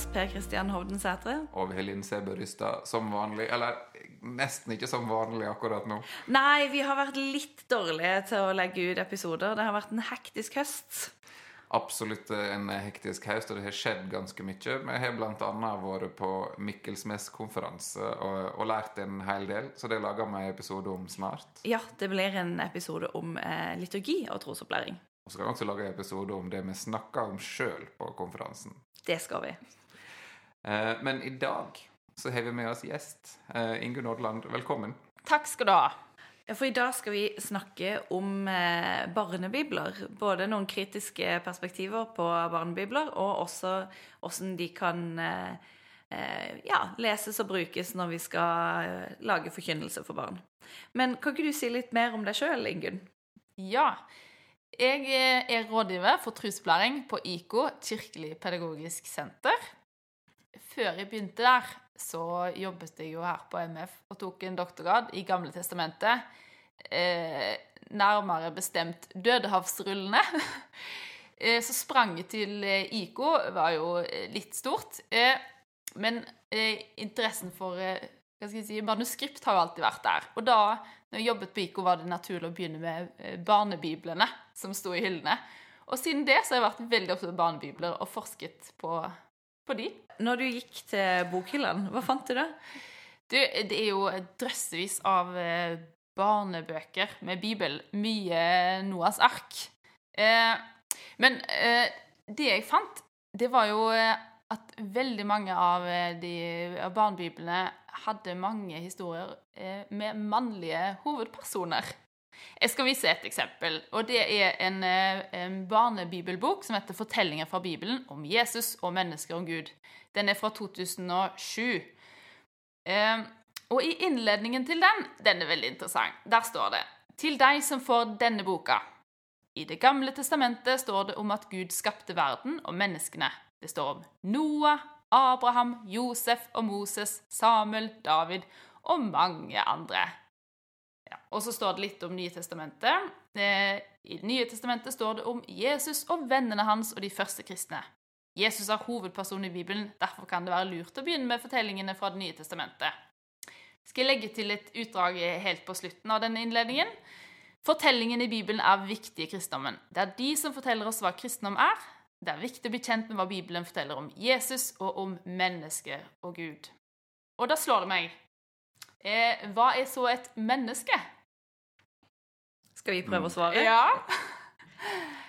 oss Per Kristian Hovden Sætre. Og Helin Sæbø Rystad som vanlig. Eller nesten ikke som vanlig akkurat nå. Nei, vi har vært litt dårlige til å legge ut episoder. Det har vært en hektisk høst. Absolutt en hektisk høst, og det har skjedd ganske mye. Vi har bl.a. vært på Mikkelsmes-konferanse og, og, lært en hel del, så det lager vi en episode om snart. Ja, det blir en episode om eh, liturgi og trosopplæring. Og så kan vi også lage en episode om det vi snakka om sjøl på konferansen. Det skal vi. Eh, men i dag så har vi med oss gjest. Eh, Ingunn Odland, velkommen. Takk skal du ha. For i dag skal vi snakke om eh, barnebibler. Både noen kritiske perspektiver på barnebibler, og også hvordan de kan ja, leses og brukes når vi skal lage forkynnelse for barn. Men kan ikke du si litt mer om deg sjøl, Ingunn? Ja. Jeg er rådgiver for trosopplæring på IKO, Kirkelig pedagogisk senter. Før jeg begynte der, så jobbet jeg jo her på MF og tok en doktorgrad i Gamle testamentet. Eh, nærmere bestemt Dødehavsrullene. eh, så spranget til eh, IKO var jo eh, litt stort. Eh, men eh, interessen for si, manuskript har jo alltid vært der. Og da når jeg jobbet på IKO, var det naturlig å begynne med barnebiblene som sto i hyllene. Og siden det så har jeg vært veldig opptatt av barnebibler og forsket på, på de. Når du gikk til bokhyllene, hva fant du da? Du, det er jo drøssevis av barnebøker med Bibel. Mye Noas ark. Eh, men eh, det jeg fant, det var jo at veldig mange av de av barnebiblene hadde mange historier eh, med mannlige hovedpersoner. Jeg skal vise et eksempel. og Det er en, eh, en, barnebibelbok som heter 'Fortellinger fra Bibelen om Jesus og mennesker om Gud'. Den er fra 2007. Eh, og i innledningen til den, den er veldig interessant, der står det Til deg som får denne boka. I Det gamle testamentet står det om at Gud skapte verden og menneskene. Det står om Noah, Abraham, Josef og Moses, Samuel, David og mange andre. Ja, og så står det litt om Nye testamentet. Eh, I nye testamentet står det om Jesus og vennene hans og de første kristne. Jesus er hovedpersonen i Bibelen, derfor kan det være lurt å begynne med fortellingene fra Det nye testamentet. Skal jeg legge til et utdrag helt på slutten av denne innledningen? Fortellingen i Bibelen er viktig i kristendommen. Det er de som forteller oss hva kristendom er, det er viktig å bli kjent med hva Bibelen forteller om Jesus og om mennesket og Gud. Og da slår det meg eh, Hva er så et menneske? Skal vi prøve å svare? Ja.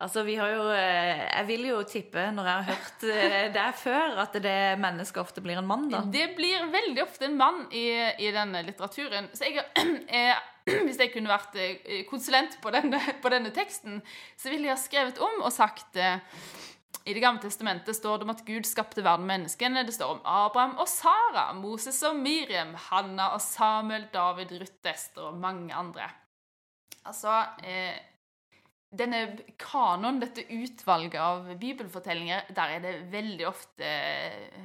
Altså, vi har jo eh, Jeg vil jo tippe, når jeg har hørt eh, det før, at det mennesket ofte blir en mann, da. Det blir veldig ofte en mann i, i denne litteraturen. Så jeg, eh, hvis jeg kunne vært konsulent på denne, på denne, teksten, så ville jeg ha skrevet om og sagt i Det gamle testamentet står det om at Gud skapte verden og menneskene. Det står om Abraham og Sara, Moses og Miriam, Hanna og Samuel, David, Ruth, Ester og mange andre. Altså eh, denne kanonen, dette utvalget av bibelfortellinger, der er det veldig ofte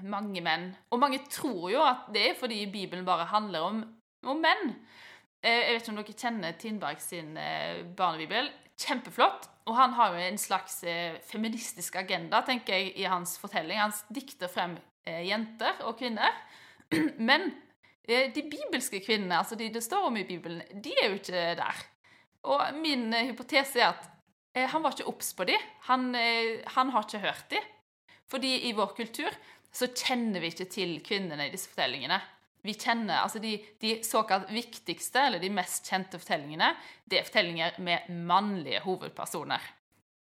mange menn. Og mange tror jo at det er fordi Bibelen bare handler om, om menn. Eh, jeg vet ikke om dere kjenner Tindberg sin eh, barnebibel. Kjempeflott. Og han har jo en slags eh, feministisk agenda, tenker jeg, i hans fortelling. Han dikter frem jenter og kvinner. Men de bibelske kvinnene, altså de det står om i Bibelen, de er jo ikke der. Og min hypotese er at Eh, han var ikke obs på de. Han, eh, han, har ikke hørt de. Fordi i vår kultur så kjenner vi ikke til kvinnene i disse fortellingene. Vi kjenner, altså De, de såkalt viktigste, eller de mest kjente fortellingene, det er fortellinger med mannlige hovedpersoner.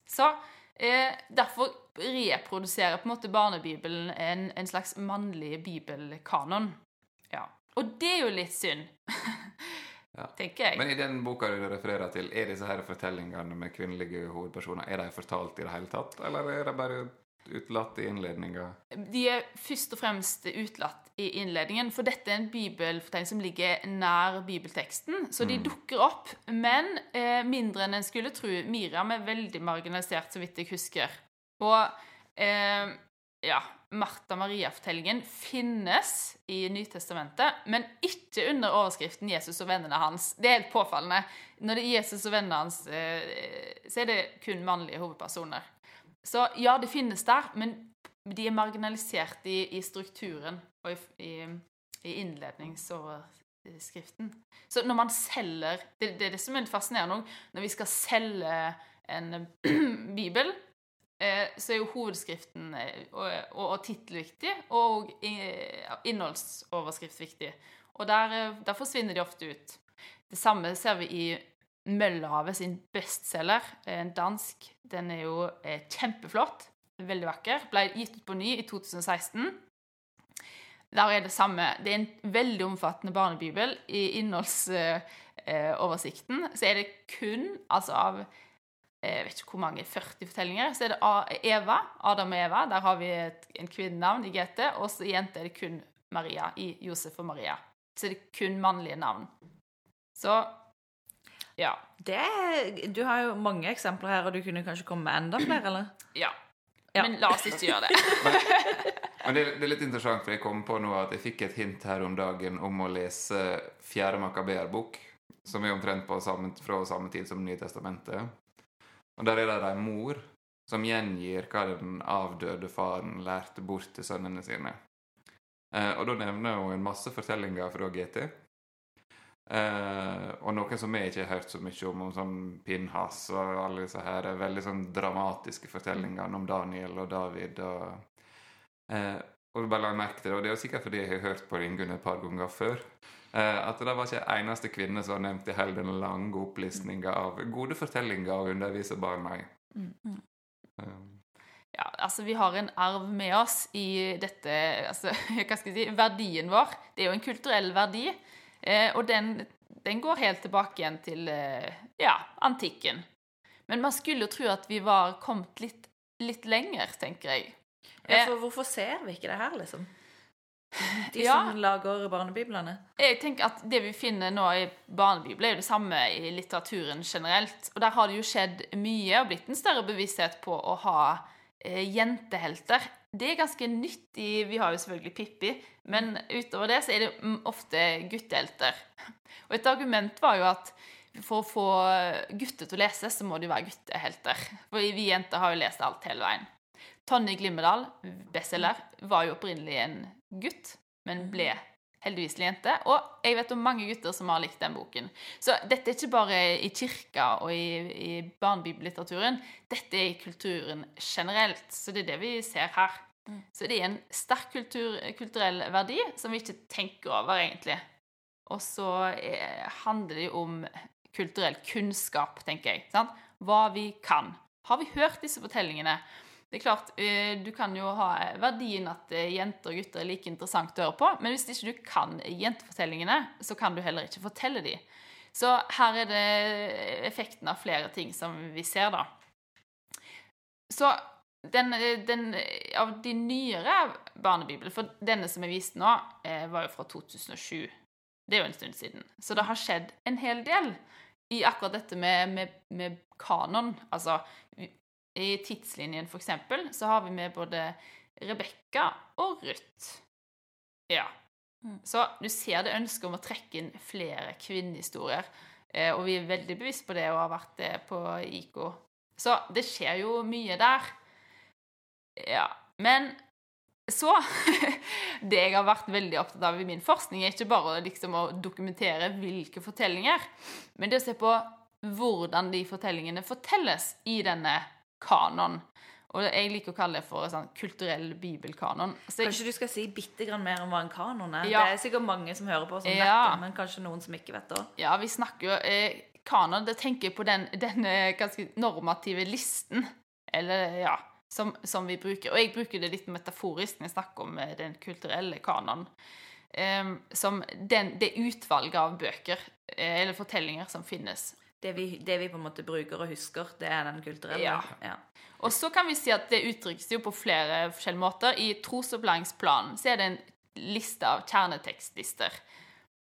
Så eh, Derfor reproduserer på en måte barnebibelen en, en slags mannlig bibelkanon. Ja. Og det er jo litt synd. ja. tenker jeg. Men i den boka du refererer til, er disse her fortellingene med kvinnelige hovedpersoner er de fortalt i det hele tatt, eller er de bare utlatt i innledninga? De er først og fremst utlatt i innledningen, for dette er en bibelfortelling som ligger nær bibelteksten, så de mm. dukker opp. Men eh, mindre enn en skulle tro. Miriam er veldig marginalisert, så vidt jeg husker. Og eh, ja, Martha Maria-fortellingen finnes i Nytestamentet, men ikke under overskriften 'Jesus og vennene hans'. Det er helt påfallende. Når det er Jesus og vennene hans, eh, så er det kun mannlige hovedpersoner. Så ja, det finnes der, men de er marginalisert i, i strukturen og i, i, innledningsoverskriften. Så når man selger det, det er det som er fascinerende òg. Når vi skal selge en bibel, eh, så er jo hovedskriften eh, og, og, og tittel viktig, og innholdsoverskrift viktig. Og der, eh, der forsvinner de ofte ut. Det samme ser vi i Møllerhavet sin bestselger, en dansk. Den er jo eh, kjempeflott, veldig vakker. Ble gitt ut på ny i 2016. Der er det samme. Det er en veldig omfattende barnebibel. I innholdsoversikten eh, så er det kun, altså av jeg vet ikke hvor mange, 40 fortellinger, så er det Eva, Adam og Eva. Der har vi et, en kvinnenavn i GT. Og så i jente er det kun Maria i Josef og Maria. Så er det kun mannlige navn. Så ja. Det, du har jo mange eksempler her, og du kunne kanskje komme med enda flere, eller? Ja. ja. Men la oss ikke gjøre det. men, det, det, er litt interessant, for jeg kom på nå at jeg fikk et hint her om dagen om å lese Fjerde Makaber-bok, som er omtrent samme, fra samme tid som Nye Testamentet. Og der er det ei mor som gjengir hva den avdøde faren lærte bort til sønnene sine. Eh, og da nevner hun en masse fortellinger fra GT. Eh, og noen som vi ikke har hørt så mye om, om sånn Pinhas og alle disse her veldig sånn dramatiske fortellingene om Daniel og David. Og, eh, og bare la merke til det, og det er jo sikkert fordi jeg har hørt på Ringun et par ganger før. Eh, at det var ikke eneste kvinne som nevnte hele den lange opplistninga av gode fortellinger å undervise barna i. Mm. Um. Ja, altså Vi har en arv med oss i dette altså, Hva skal jeg si Verdien vår. Det er jo en kulturell verdi. Eh, og den, den, går helt tilbake igjen til eh, ja, antikken. Men man skulle jo tro at vi var kommet litt, litt lenger, tenker jeg. Ja, for hvorfor ser vi ikke det her, liksom? De ja. som lager barnebiblene? Jeg tenker at Det vi finner nå i barnebibler, er jo det samme i litteraturen generelt. Og der har det jo skjedd mye og blitt en større bevissthet på å ha eh, jentehelter. Det er ganske nyttig. Vi har jo selvfølgelig Pippi, men utover det så er det ofte guttehelter. Og et argument var jo at for å få gutter til å lese, så må de være guttehelter. For vi jenter har jo lest alt hele veien. Tonje Glimmedal, bestselger, var jo opprinnelig en gutt, men ble heldigvis jente. Og jeg vet om mange gutter som har likt den boken. Så dette er ikke bare i kirka og i, i barnebibellitteraturen. Dette er i kulturen generelt. Så det er det vi ser her. Mm. Så det er en sterk kultur, kulturell verdi som vi ikke tenker over, egentlig. Og så er, handler det om kulturell kunnskap, tenker jeg. Sant? Hva vi kan. Har vi hørt disse fortellingene? Det er klart, eh, Du kan jo ha verdien at eh, jenter og gutter er like interessant å høre på, men hvis ikke du kan jentefortellingene, så kan du heller ikke fortelle dem. Så her er det effekten av flere ting som vi ser, da. Så den, den, av de nyere barnebiblene, for denne som er vist nå, eh, var jo fra 2007. Det er jo en stund siden. Så det har skjedd en hel del i akkurat dette med, med, med kanon. Altså, i tidslinjen, for eksempel, så har vi med både Rebekka og Ruth. Ja. Mm. Så du ser det ønsket om å trekke inn flere kvinnehistorier. Eh, og vi er veldig bevisst på det og har vært det på IK. Så det skjer jo mye der. Ja. Men så Det jeg har vært veldig opptatt av i min forskning, er ikke bare liksom å dokumentere hvilke fortellinger, men det å se på hvordan de fortellingene fortelles i denne kanon. Og jeg liker å kalle det for sånn kulturell bibelkanon. Så jeg, kanskje du skal si bitte grann mer om hva en kanon er? Ja. Det er sikkert mange som hører på som ja. vet det, men kanskje noen som ikke vet det. Ja, vi snakker jo eh, Kanon, det tenker jeg på den, denne ganske normative listen. Eller, ja som, som, vi bruker. Og jeg bruker det litt metaforisk når jeg snakker om eh, den kulturelle kanon. Um, som den, det utvalget av bøker eh, eller fortellinger som finnes det vi, det vi, på en måte bruker og husker, det er den kulturelle. Ja. ja. Og så kan vi si at det uttrykkes jo på flere forskjellige måter. I trosopplæringsplanen så er det en liste av kjernetekstlister.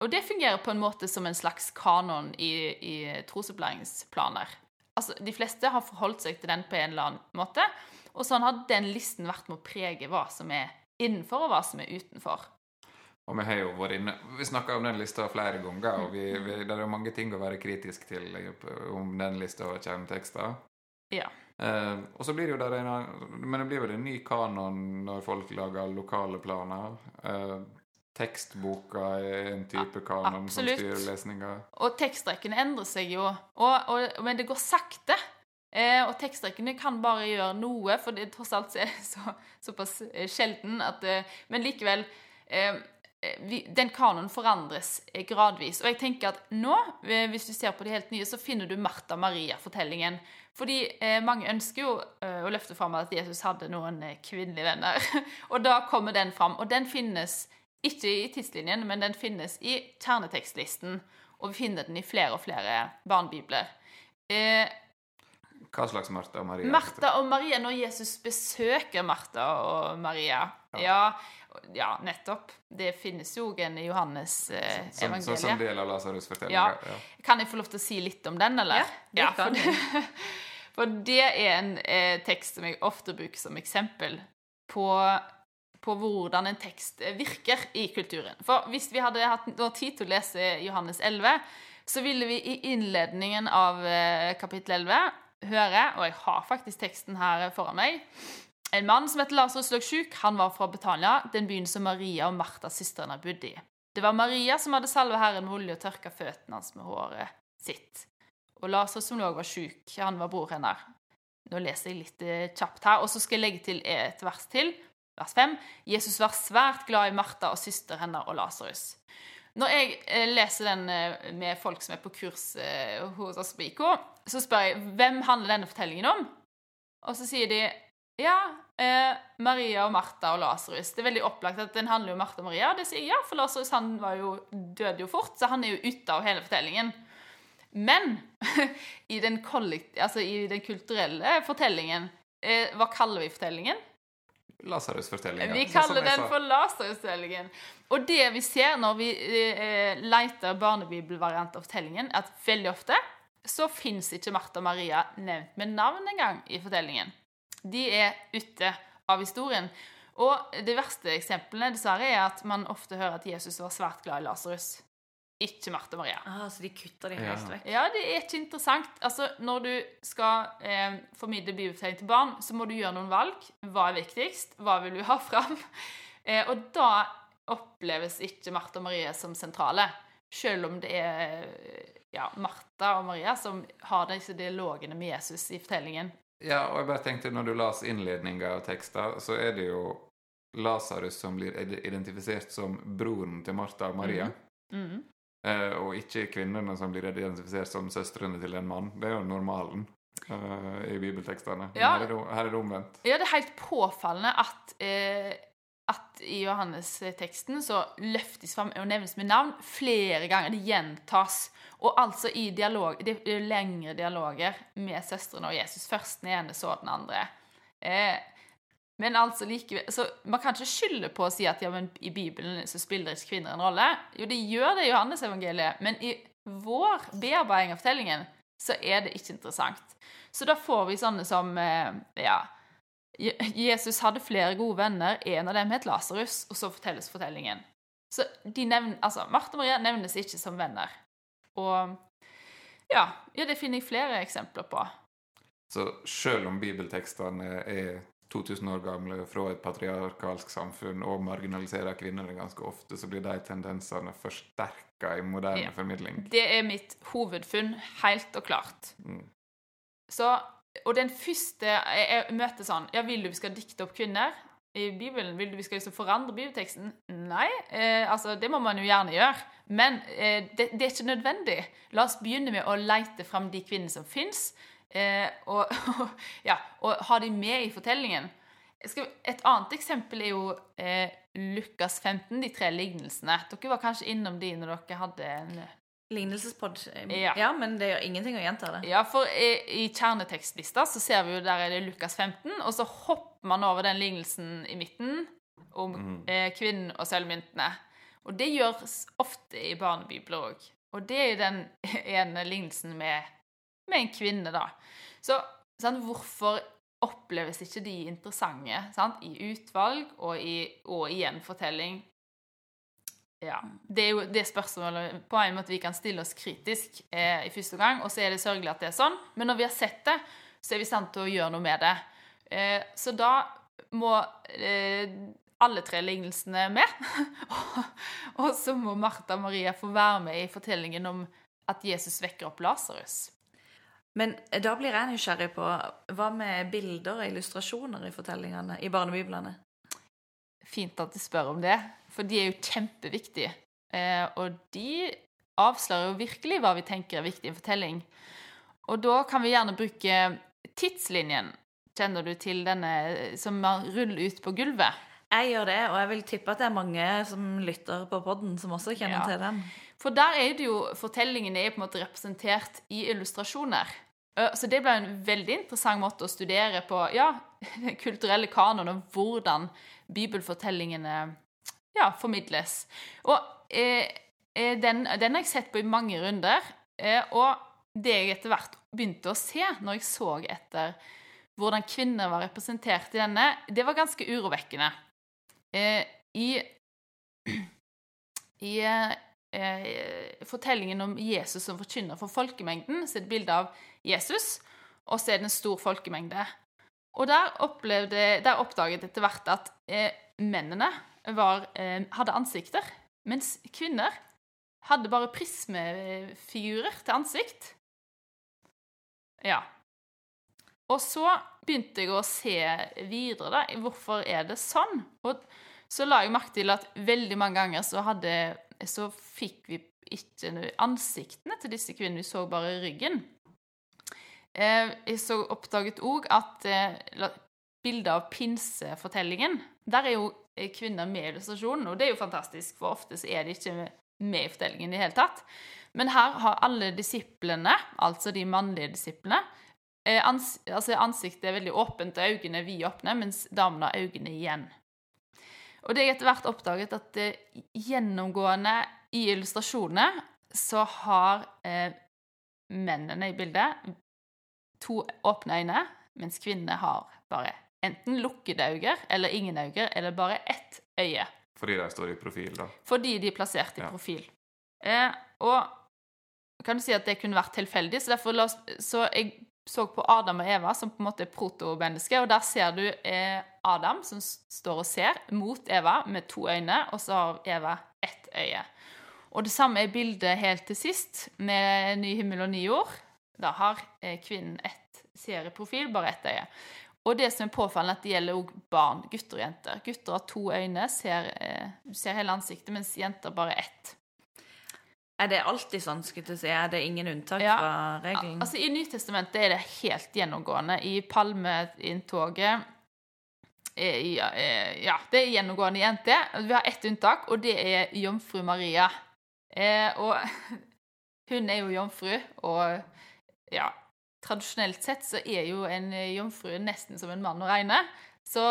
Og det fungerer på en måte som en slags kanon i, i trosopplæringsplaner. Altså, De fleste har forholdt seg til den på en eller annen måte. Og sånn har den listen vært med å prege hva som er innenfor, og hva som er utenfor. Og vi har jo vært inne Vi snakka om den lista flere ganger, og vi, vi, det er jo mange ting å være kritisk til om den lista og kjernetekster. Ja. Eh, og så blir det jo der en, Men det blir vel en ny kanon når folk lager lokale planer. Eh, tekstboka er en type kanon som styrer lesninga. Og tekstrekkene endrer seg jo, og, og, men det går sakte. Eh, og tekstrekkene kan bare gjøre noe, for det tross alt er så, såpass sjelden at eh, Men likevel eh, vi, Den kanonen forandres eh, gradvis. Og jeg tenker at nå, eh, hvis du ser på det helt nye, så finner du Martha Maria-fortellingen. Fordi eh, mange ønsker jo eh, å løfte fram at Jesus hadde noen eh, kvinnelige venner. og da kommer den fram. Og den finnes ikke i tidslinjen, men den finnes i kjernetekstlisten. Og vi finner den i flere og flere barnebibler. Eh, Hva slags Martha og Maria? Martha og Maria, når Jesus besøker Martha og Maria Ja, ja nettopp. Det finnes jo en i Johannes eh, Som, som, som del av Lasarus-fortellinga. Ja. Kan jeg få lov til å si litt om den, eller? Ja, det kan for, for det er en eh, tekst som jeg ofte bruker som eksempel på, på hvordan en tekst eh, virker i kulturen. For hvis vi hadde hatt tid til å lese Johannes 11, så ville vi i innledningen av eh, kapittel 11 høre, og jeg har faktisk teksten her foran meg En mann som het Lasarus Løksjuk, sjuk. Han var fra Betania, den byen som Maria og Martha, søstrene, bodde i. Det var Maria som hadde salvet Herren med olje og tørka føttene hans med håret sitt. Og Lasarus som lå var sjuk, han var bror hennes. Nå leser jeg litt eh, kjapt her, og så skal jeg legge til et vers til. Vers 5. Jesus var svært glad i Martha og søster hennes og Lasarus. Når jeg eh, leser den eh, med folk som er på kurs hos oss på IK, så spør jeg hvem handler denne fortellingen om? Og så sier de ja, eh, Maria og Martha og Lasarus. Det er veldig opplagt at den handler om Martha og Maria. Det sier jeg ja, for Lasarus døde jo fort, så han er jo ute av hele fortellingen. Men i den, altså i den kulturelle fortellingen, eh, hva kaller vi fortellingen? Lasarus-fortellingen. Vi kaller den for Lasarus-fortellingen. Og det vi ser når vi eh, leter barnebibelvariant av fortellingen, er at veldig ofte så fins ikke Martha og Maria nevnt med navn engang i fortellingen. De er ute av historien. Og det verste eksemplene dessverre er at man ofte hører at Jesus var svært glad i Lasarus. Ikke Martha og Maria. Ah, så de kutter de Ja. helt vekk. Ja, det er ikke interessant. Altså, Når du skal eh, formidle bibelfortelling til barn, så må du gjøre noen valg. Hva er viktigst? Hva vil du ha fram? Eh, og da oppleves ikke Martha og Maria som sentrale. Selv om det er ja, Martha og Maria som har disse dialogene med Jesus i fortellingen. Ja, og jeg bare tenkte når du las innledninga av tekster, så er det jo Lasarus som blir identifisert som broren til Martha og Maria. Mhm. Eh, og ikke kvinnene som blir identifisert som søstrene til en mann. Det er jo normalen eh, i bibeltekstene. Ja. Her, er det, her er det omvendt. Ja, det er helt påfallende at, eh, at i Johannes-teksten så løftes fram og nevnes med navn flere ganger. Det gjentas. Og altså i dialog, det er lengre dialoger med søstrene og Jesus. Først den ene, så den andre. Eh, men altså likevel Så man kan ikke skylde på å si at ja, men i Bibelen så spiller ikke kvinner en rolle. Jo, det gjør det i Johannes-evangeliet, men i vår bearbeiding av fortellingen så er det ikke interessant. Så da får vi sånne som eh, Ja. Je- Jesus hadde flere gode venner. En av dem het Lasarus, og så fortelles fortellingen. Så de nevn, altså, Martha og Maria nevnes ikke som venner. Og ja, ja, det finner jeg flere eksempler på. Så selv om bibeltekstene er 2000 år gamle fra et patriarkalsk samfunn og marginaliserer kvinner ganske ofte, så blir de tendensene forsterka i moderne Ja. formidling. Det er mitt hovedfunn, helt og klart. Mm. Så, og den første jeg, møter sånn Ja, vil du vi skal dikte opp kvinner i Bibelen? Vil du vi skal liksom forandre bibelteksten? Nei. Eh, altså, det må man jo gjerne gjøre. Men eh, det, det er ikke nødvendig. La oss begynne med å leite fram de kvinnene som fins, eh, og, ja, og ha de med i fortellingen. Et annet eksempel er jo eh, Lukas 15, de tre lignelsene. Dere var kanskje innom de når dere hadde en Lignelsespod. Ja. Ja, men det gjør ingenting å gjenta det. Ja, for i, i kjernetekstlista så ser vi jo der er det Lukas 15, og så hopper man over den lignelsen i midten om mm. eh, kvinnen og sølvmyntene. Og det gjøres ofte i barnebibler òg. Og det er jo den ene lignelsen med, med en kvinne, da. Så sant, hvorfor oppleves ikke de interessante sant? i utvalg og i, og i gjenfortelling? Ja. Det er jo det spørsmålet på en måte vi kan stille oss kritisk eh, i første gang, og så er det sørgelig at det er sånn. Men når vi har sett det, så er vi i stand til å gjøre noe med det. Eh, så da må eh, alle tre lignelsene med. og så må Martha og Maria få være med i fortellingen om at Jesus vekker opp Lasarus. Men da blir jeg nysgjerrig på hva med bilder og illustrasjoner i fortellingene i barnebiblene? Fint at du spør om det, for de er jo kjempeviktige. Eh, og de avslører jo virkelig hva vi tenker er viktig i en fortelling. Og da kan vi gjerne bruke tidslinjen. Kjenner du til denne som ruller ut på gulvet? Jeg gjør det, og jeg vil tippe at det er mange som lytter på podden, som også kjenner Ja. til den. For der er det jo Fortellingene er på en måte representert i illustrasjoner. Eh, Så det ble en veldig interessant måte å studere på ja, den kulturelle kanon og hvordan bibelfortellingene ja, formidles. Og eh, eh, den, den har jeg sett på i mange runder. Eh, og det jeg etter hvert begynte å se når jeg så etter hvordan kvinner var representert i denne, det var ganske urovekkende. Eh, I i eh, fortellingen om Jesus som forkynner for folkemengden, så er det et bilde av Jesus, og så er det en stor folkemengde. Og der, opplevde, der oppdaget etter hvert at eh, mennene var, eh, hadde ansikter, mens kvinner hadde bare prismefigurer til ansikt. Ja. Og så begynte jeg å se videre, da. Hvorfor er det sånn? Og så la jeg merke til at veldig mange ganger så, hadde, så fikk vi ikke ansiktene til disse kvinnene, vi så bare ryggen. Eh, Jeg så oppdaget òg at bildet av pinsefortellingen Der er jo eh, kvinner med i illustrasjonen, og det er jo fantastisk, for ofte så er de ikke med i fortellingen i det hele tatt. Men her har alle disiplene, altså de mannlige disiplene, eh, ans altså ansiktet er veldig åpent og øynene er vidåpne, mens damene har øynene igjen. Og det er etter hvert oppdaget, at eh, gjennomgående i illustrasjonene så har eh, mennene i bildet to åpne øyne, mens kvinnene har bare enten lukkede øyne eller ingen øyne, eller bare ett øye. Fordi de står i profil, da. Fordi de er plassert i Ja. profil. Eh, og kan du si at det kunne vært tilfeldig, så derfor la oss, så jeg så på Adam og Eva som på en måte er protomennesket, og der ser du eh, Adam som står og ser mot Eva med to øyne, og så har Eva ett øye. Og det samme er bildet helt til sist, med ny himmel og ny jord. Da har eh, kvinnen ett serieprofil, bare ett øye. Og det som er påfallende, at det gjelder også barn, gutter og jenter. Gutter har to øyne, ser, eh, ser hele ansiktet, mens jenter bare ett. Er det alltid sånn, skulle jeg si? Er det ingen unntak Ja. fra regelen? Altså, I Nytestamentet er det helt gjennomgående. I palmeintoget eh, ja, eh, ja, det er gjennomgående i NT. Vi har ett unntak, og det er jomfru Maria. Eh, og hun er jo jomfru, og ja Tradisjonelt sett så er jo en jomfru nesten som en mann å regne. Så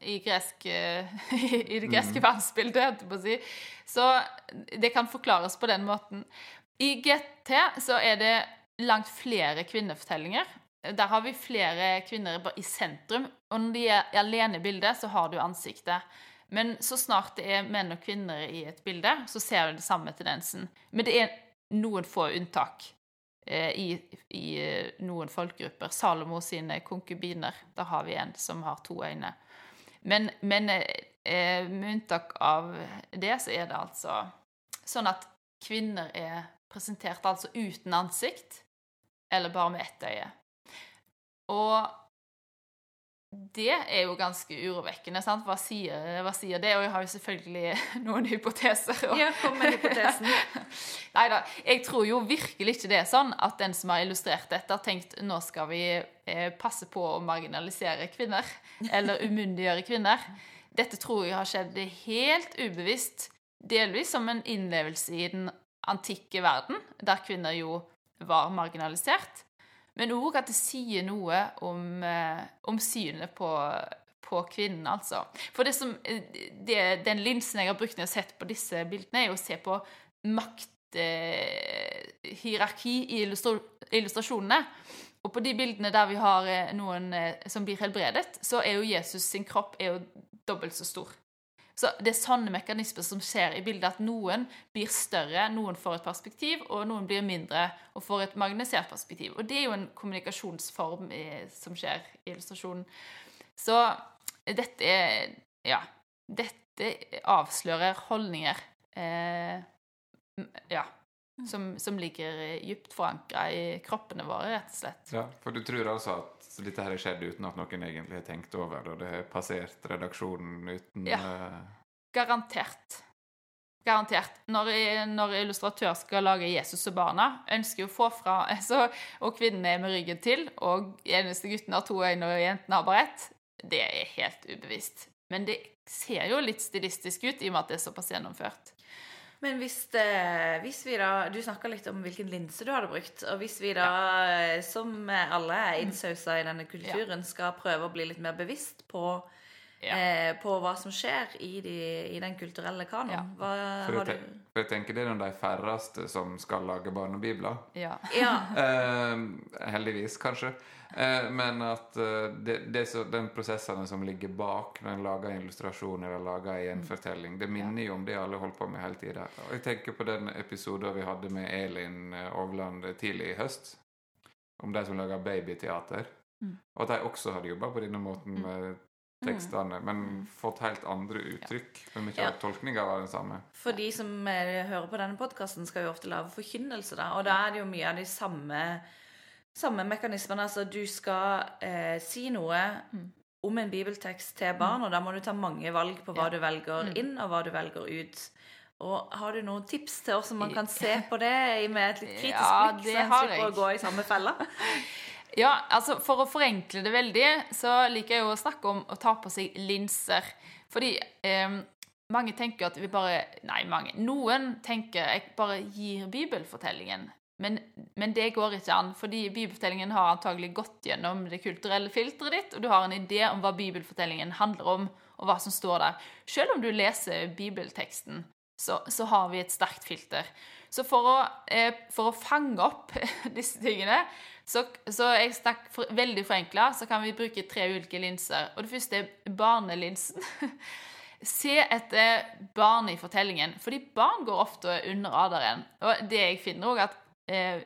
i, gresk, eh, i det greske verdensbildet, holdt jeg på å si. Så det kan forklares på den måten. I GT så er det langt flere kvinnefortellinger. Der har vi flere kvinner i sentrum. Og når de er alene i bildet, så har du ansiktet. Men så snart det er menn og kvinner i et bilde, så ser du den samme tendensen. Men det er noen få unntak eh, i, i eh, noen folkegrupper. Salomo sine konkubiner. Da har vi en som har to øyne. Men, men eh, med unntak av det, så er det altså sånn at kvinner er presentert altså uten ansikt, eller bare med ett øye. Og det er jo ganske urovekkende, sant? Hva sier, hva sier det? Og jeg har jo selvfølgelig noen hypoteser. Og... Ja, kom med hypotesen. Nei da. Jeg tror jo virkelig ikke det er sånn at den som har illustrert dette, har tenkt nå skal vi eh, passe på å marginalisere kvinner. Eller umyndiggjøre kvinner. Dette tror jeg har skjedd helt ubevisst. Delvis som en innlevelse i den antikke verden, der kvinner jo var marginalisert. Men òg at det sier noe om, eh, om synet på, på kvinnen, altså. For det som, eh, det, den linsen jeg har brukt når jeg har sett på disse bildene, er å se på makthierarki i illustra illustrasjonene. Og på de bildene der vi har eh, noen eh, som blir helbredet, så er jo Jesus sin kropp er jo dobbelt så stor. Så det er sånne mekanismer som skjer i bildet, at noen blir større, noen får et perspektiv, og noen blir mindre og får et magnisert perspektiv. Og det er jo en kommunikasjonsform eh, som skjer i illustrasjonen. Så dette er Ja. Dette avslører holdninger eh, ja, som, som ligger dypt forankra i kroppene våre, rett og slett. Ja, For du tror altså at dette her har skjedd uten at noen egentlig har tenkt over det, og det har passert redaksjonen uten Ja. eh, Garantert. Garantert. Når, når illustratør skal lage Jesus og barna, ønsker jo å få fra altså, Og kvinnen er med ryggen til, og eneste gutten har to øyne, og jentene har bare ett. Det er helt ubevisst. Men det ser jo litt stilistisk ut, i og med at det er såpass gjennomført. Men hvis, det, hvis vi da Du snakka litt om hvilken linse du hadde brukt. Og hvis vi da, ja. som alle er innsausa i denne kulturen, skal prøve å bli litt mer bevisst på, Ja. eh, på hva som skjer i, de, i den kulturelle kanon, Ja. hva for, har du for jeg tenker det er noen av de færreste som skal lage barnebibler. Ja. Ja. Eh, heldigvis, kanskje. Eh, men at eh, det, det så, den prosessene som ligger bak når en lager en illustrasjon eller lager en gjenfortelling, det minner jo om det alle holdt på med hele tida. Jeg tenker på den episoden vi hadde med Elin eh, Ovland tidlig i høst, om de som lager babyteater. Mm. Og at de også hadde jobba på denne måten med tekstene, men fått helt andre uttrykk. Men mye Ja. tolkninga var den samme. For de som hører på denne podkasten, skal jo ofte lage forkynnelse, da. Og da er det jo mye av de samme, samme mekanismen. Altså, du skal eh, si noe Mm. om en bibeltekst til barn, og da må du ta mange valg på hva Ja. du velger Mm. inn, og hva du velger ut. Og Har du noen tips til oss som man kan se på det med et litt kritisk Ja, blikk, så en slipper å gå i samme fella? Ja, altså For å forenkle det veldig, så liker jeg jo å snakke om å ta på seg linser. Fordi eh, mange tenker at vi bare Nei, mange. Noen tenker jeg bare gir bibelfortellingen. Men, men det går ikke an, fordi bibelfortellingen har antagelig gått gjennom det kulturelle filteret ditt, og du har en idé om hva bibelfortellingen handler om, og hva som står der. Selv om du leser bibelteksten, så, så har vi et sterkt filter. Så for å, eh, for å fange opp disse tingene, så, så jeg snakk for, veldig forenkla, så kan vi bruke tre ulike linser. Og det første er barnelinsen. Se etter barn i fortellingen, fordi barn går ofte under radaren. Og det jeg finner også at eh,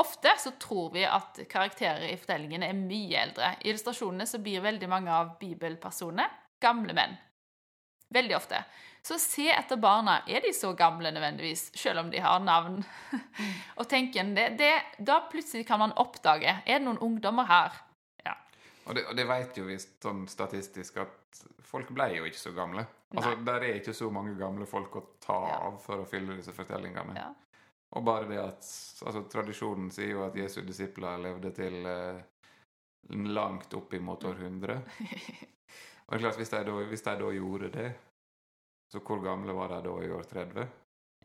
ofte så tror vi at karakterer i fortellingene er mye eldre. I illustrasjonene så blir veldig mange av bibelpersonene gamle menn. Veldig ofte. Så se etter barna. Er de så gamle nødvendigvis, selv om de har navn? og tenk igjen det, det, Da plutselig kan man oppdage Er det noen ungdommer her. Ja. Og det, og det vet jo vi sånn statistisk at folk ble jo ikke så gamle. Altså, Der er ikke så mange gamle folk å ta av for å fylle disse fortellingene. Ja. Og bare det at altså, Tradisjonen sier jo at Jesu disipler levde til eh, langt opp imot århundre. Og det er klart, hvis de, da, hvis de da gjorde det, så hvor gamle var de da i år 30?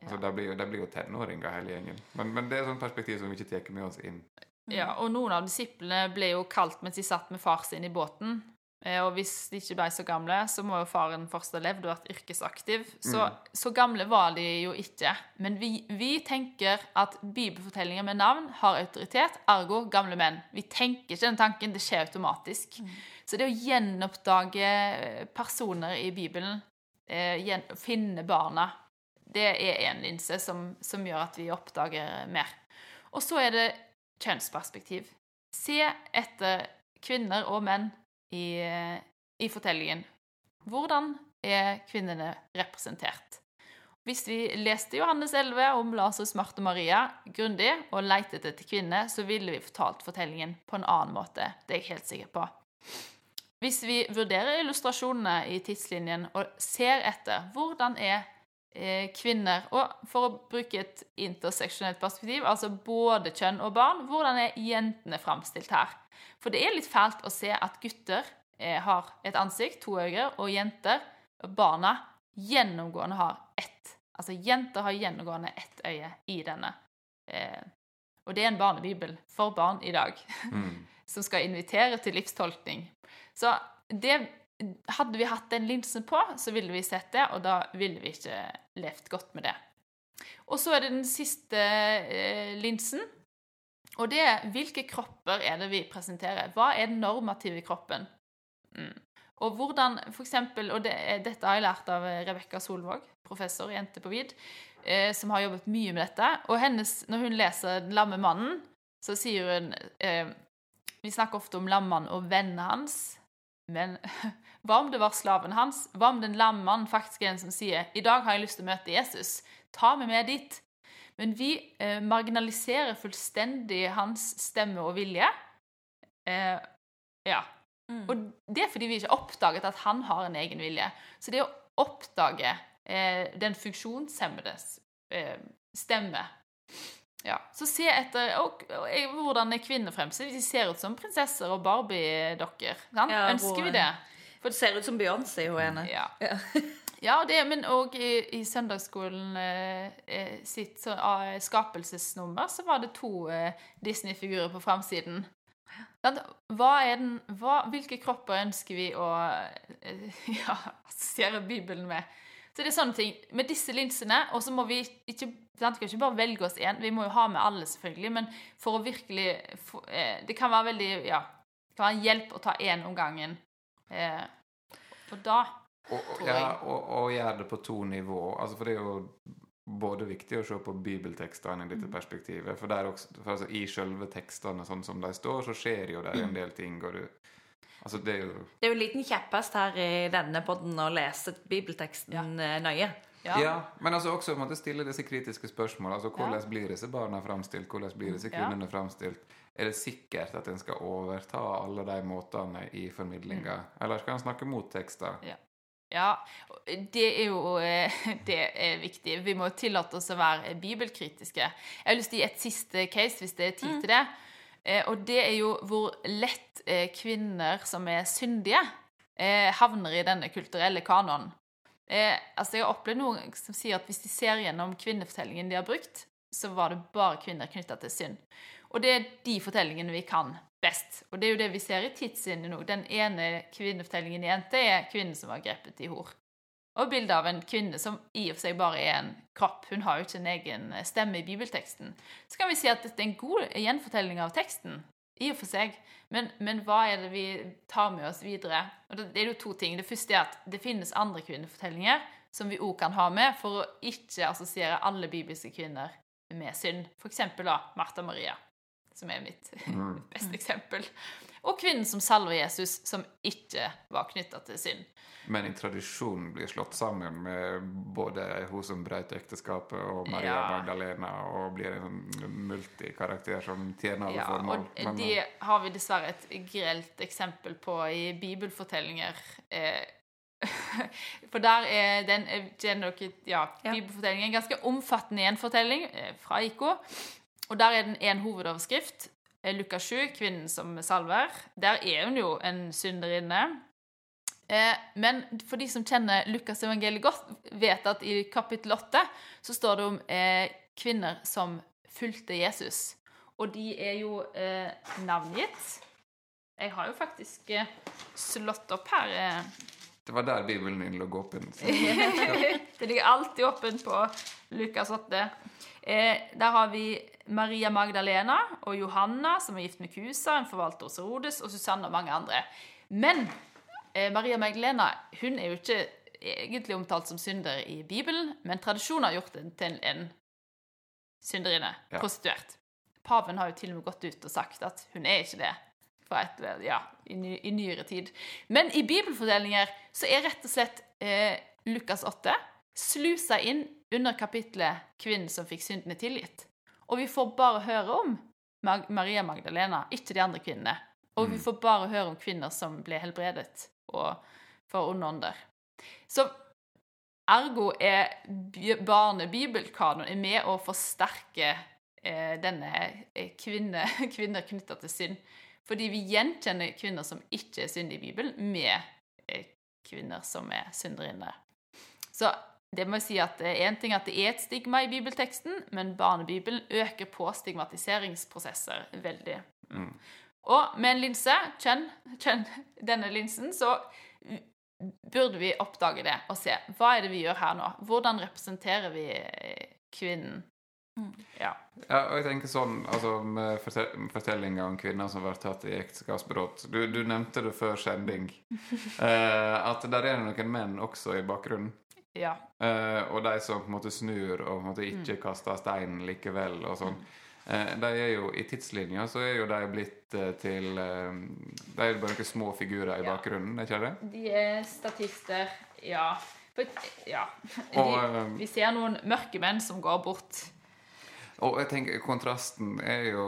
Altså, Ja. de, blir jo, de blir jo tenåringer, hele gjengen. Men, men det er et sånt perspektiv som vi ikke tar med oss inn. Ja, og noen av disiplene ble jo kalt mens de satt med far sin i båten. Eh, Og hvis de ikke ble så gamle, så må jo faren fortsatt ha levd og vært yrkesaktiv. Så, så gamle var de jo ikke. Men vi, vi tenker at bibelfortellinger med navn har autoritet, ergo gamle menn. Vi tenker ikke den tanken, det skjer automatisk. Så det å gjenoppdage personer i Bibelen, eh, finne barna, det er en linse som, som gjør at vi oppdager mer. Og så er det kjønnsperspektiv. Se etter kvinner og menn i, i fortellingen. Hvordan er kvinnene representert? Hvis vi leste Johannes 11 om Lasarus, Marte og Maria grundig og lette etter kvinner, så ville vi fortalt fortellingen på en annen måte. Det er jeg helt sikker på. Hvis vi vurderer illustrasjonene i tidslinjen og ser etter hvordan er kvinner Og for å bruke et interseksjonelt perspektiv, altså både kjønn og barn, hvordan er jentene framstilt her? For det er litt fælt å se at gutter eh, har et ansikt, to øyne, og jenter, barna, gjennomgående har ett. Altså jenter har gjennomgående ett øye i denne. Eh, og det er en barnebibel for barn i dag Mm. som skal invitere til livstolkning. Så det, hadde vi hatt den linsen på, så ville vi sett det, og da ville vi ikke levd godt med det. Og så er det den siste eh, linsen, og det er hvilke kropper er det vi presenterer? Hva er den normative kroppen? Mm. Og hvordan, for eksempel, og det, dette har jeg lært av Rebekka Solvåg, professor i Jente på Vid, eh, som har jobbet mye med dette. Og hennes, når hun leser 'Den lamme mannen', så sier hun eh, Vi snakker ofte om lammannen og vennene hans, men hva om det var slaven hans? Hva om den lamme mannen faktisk er en som sier 'I dag har jeg lyst til å møte Jesus. Ta meg med dit.' Men vi eh, marginaliserer fullstendig hans stemme og vilje. Eh, ja. Mm. Og det er fordi vi ikke har oppdaget at han har en egen vilje. Så det å oppdage eh, den funksjonshemmedes eh, stemme ja. Så se etter og, og, og, hvordan er kvinner fremstilt. De ser ut som prinsesser og Barbie-dokker. Ja, Ønsker vi det? For det ser ut som Beyoncé, hun ene. Ja. Ja. Ja, det, men òg i, i søndagsskolen eh, eh, sitt så, ah, skapelsesnummer så var det to eh, Disney-figurer på framsiden. Hva er den, hva, hvilke kropper ønsker vi å eh, ja, assosiere Bibelen med? Så det er sånne ting. Med disse linsene, og så må vi ikke sant, vi kan ikke bare velge oss én. Vi må jo ha med alle, selvfølgelig, men for å virkelig for, eh, Det kan være veldig Ja, det kan være en hjelp å ta én om gangen. Eh, og da Og, og, ja, og, og gjøre det på to nivå. Altså, for det er jo både viktig å se på bibeltekstene i dette Mm. perspektivet. For, der også, for altså, i selve tekstene sånn som de står, så skjer jo der en del ting. Og du, altså, det er jo Det er jo en liten kjepphest her i denne podden å lese bibelteksten ja. nøye. ja. men altså også måtte stille disse kritiske spørsmålene. Altså, hvordan blir disse barna framstilt? Hvordan blir disse Ja. kvinnene framstilt? Er det sikkert at en skal overta alle de måtene i formidlinga? Mm. Eller skal en snakke mot tekster? Ja, Ja, det er jo eh, det er viktig. Vi må tillate oss å være bibelkritiske. Jeg har lyst til å gi et siste case, hvis det er tid til det. Eh, Og det er jo hvor lett eh, kvinner som er syndige, eh, havner i denne kulturelle kanonen. Eh, altså Jeg har opplevd noen som sier at hvis de ser gjennom kvinnefortellingen de har brukt, så var det bare kvinner knytta til synd. Og det er de fortellingene vi kan best. Og det er jo det vi ser i tidssynet nå. Den ene kvinnefortellingen i NT er kvinnen som var grepet i hor. Og bildet av en kvinne som i og for seg bare er en kropp. Hun har jo ikke en egen stemme i bibelteksten. Så kan vi si at dette er en god gjenfortelling av teksten, i og for seg. Men, men hva er det vi tar med oss videre? Og det, det er jo to ting. Det første er at det finnes andre kvinnefortellinger som vi òg kan ha med, for å ikke assosiere alle bibelske kvinner med synd. For eksempel da Martha Maria, som er mitt Mm. beste eksempel. Og kvinnen som salver Jesus, som ikke var knytta til synd. Men i tradisjonen blir slått sammen med både hun som brøt ekteskapet, og Maria Ja. Magdalena, og blir en sånn multikarakter som tjener alle Ja, formål. og det har vi dessverre et grelt eksempel på i bibelfortellinger. Eh, For der er den eh, ja. Bibelfortellingen en ganske omfattende gjenfortelling eh, fra IK. Og der er den en hovedoverskrift. Eh, Lukas 7, kvinnen som salver. Der er hun jo en synderinne. Eh, men for de som kjenner Lukas evangeliet godt, vet at i kapittel 8 så står det om eh, kvinner som fulgte Jesus. Og de er jo navngitt. Jeg har jo faktisk slått opp her. Det var der Bibelen din lå åpen. det ligger alltid åpent på Lukas 8. Eh, der har vi Maria Magdalena og Johanna, som er gift med Kusa, en forvalter hos Herodes, og Susanne og mange andre. Men eh, Maria Magdalena hun er jo ikke egentlig omtalt som synder i Bibelen, men tradisjonen har gjort henne til en synderinne, Ja. prostituert. Paven har jo til og med gått ut og sagt at hun er ikke det. Et, ja, i, ny, I nyere tid. Men i bibelfortellinger så er rett og slett eh, Lukas 8 slusa inn under kapitlet 'Kvinnen som fikk syndene tilgitt'. Og vi får bare høre om Mag Maria Magdalena, ikke de andre kvinnene. Og vi Mm. får bare høre om kvinner som ble helbredet og for onde ånder. Så ergo er barnebibelkanon er med å forsterke eh, denne eh, kvinne, kvinner knytta til synd. Fordi vi gjenkjenner kvinner som ikke er syndige i Bibelen, med eh, kvinner som er synderinne. Så det må jeg si at det er en ting at det er et stigma i bibelteksten, men barnebibelen øker på stigmatiseringsprosesser veldig. Mm. Og med en linse, kjenn, kjenn denne linsen, så burde vi oppdage det og se hva er det vi gjør her nå. Hvordan representerer vi eh, kvinnen Ja. Ja, og jeg tenker sånn, altså med fortel fortellinga om kvinner som blir tatt i ekteskapsbrudd du, du nevnte det før sending. Eh, at der er det noen menn også i bakgrunnen. ja. Eh, og de som på en måte snur og på en måte ikke kaster stein likevel og sånn. Eh, de er jo, I tidslinja så er jo de blitt eh, til eh, De er bare noen små figurer i Ja. bakgrunnen, er ikke det? De er statister, ja. For, ja. De, og, vi ser noen mørke menn som går bort. Og jeg tenker kontrasten er jo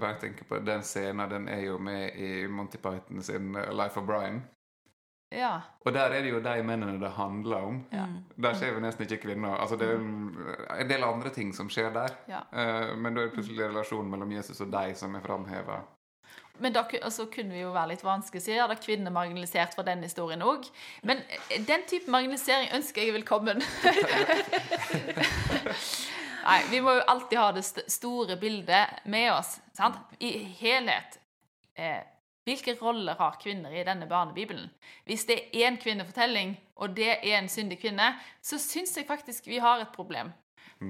bare tenker på den scenen, den er jo med i Monty Python sin eh, Life of Brian. Ja. Og der er det jo de mennene det handler om. Ja. Der ser vi nesten ikke kvinner. Altså Det er en- del andre ting som skjer der. Ja. Eh, men da er det plutselig relasjonen mellom Jesus og de som er framheva. Men da altså, kunne vi jo være litt vanskelig så da er kvinner marginalisert fra den historien òg. Men eh, den type marginalisering ønsker jeg velkommen. Nei, vi må jo alltid ha det st store bildet med oss. Sant? I helhet. Eh, hvilke roller har kvinner i denne barnebibelen? Hvis det er én kvinnefortelling, og det er en syndig kvinne, så syns jeg faktisk vi har et problem.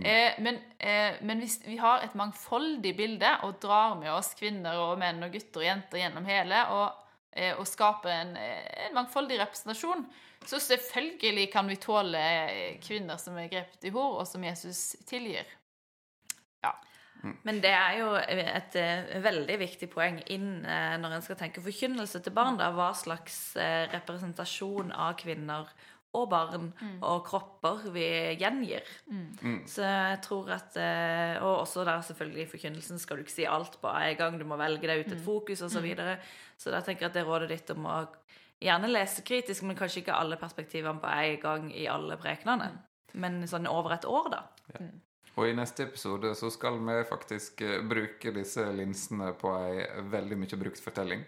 Eh, men, eh, men hvis vi har et mangfoldig bilde og drar med oss kvinner og menn og gutter og jenter gjennom hele, og, eh, og skaper en, eh, en mangfoldig representasjon, så selvfølgelig kan vi tåle eh, kvinner som er grepet i hor, og som Jesus tilgir. Ja. Men det er jo et eh, veldig viktig poeng inn eh, når en skal tenke forkynnelse til barn. Da, hva slags representasjon av kvinner og barn og kropper vi gjengir. Så jeg tror at Og også der selvfølgelig i forkynnelsen skal du ikke si alt på en gang. Du må velge deg ut et fokus osv. Så, videre. så da tenker jeg at det er rådet ditt om å gjerne lese kritisk, men kanskje ikke alle perspektivene på en gang i alle prekenene. Men sånn over et år, da. Og i neste episode så skal vi faktisk eh, bruke disse linsene på ei veldig mye brukt fortelling.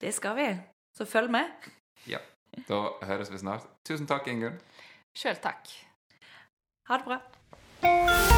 Det skal vi. Så følg med. Ja. Da høres vi snart. Tusen takk, Ingunn. Sjøl takk. Ha det bra.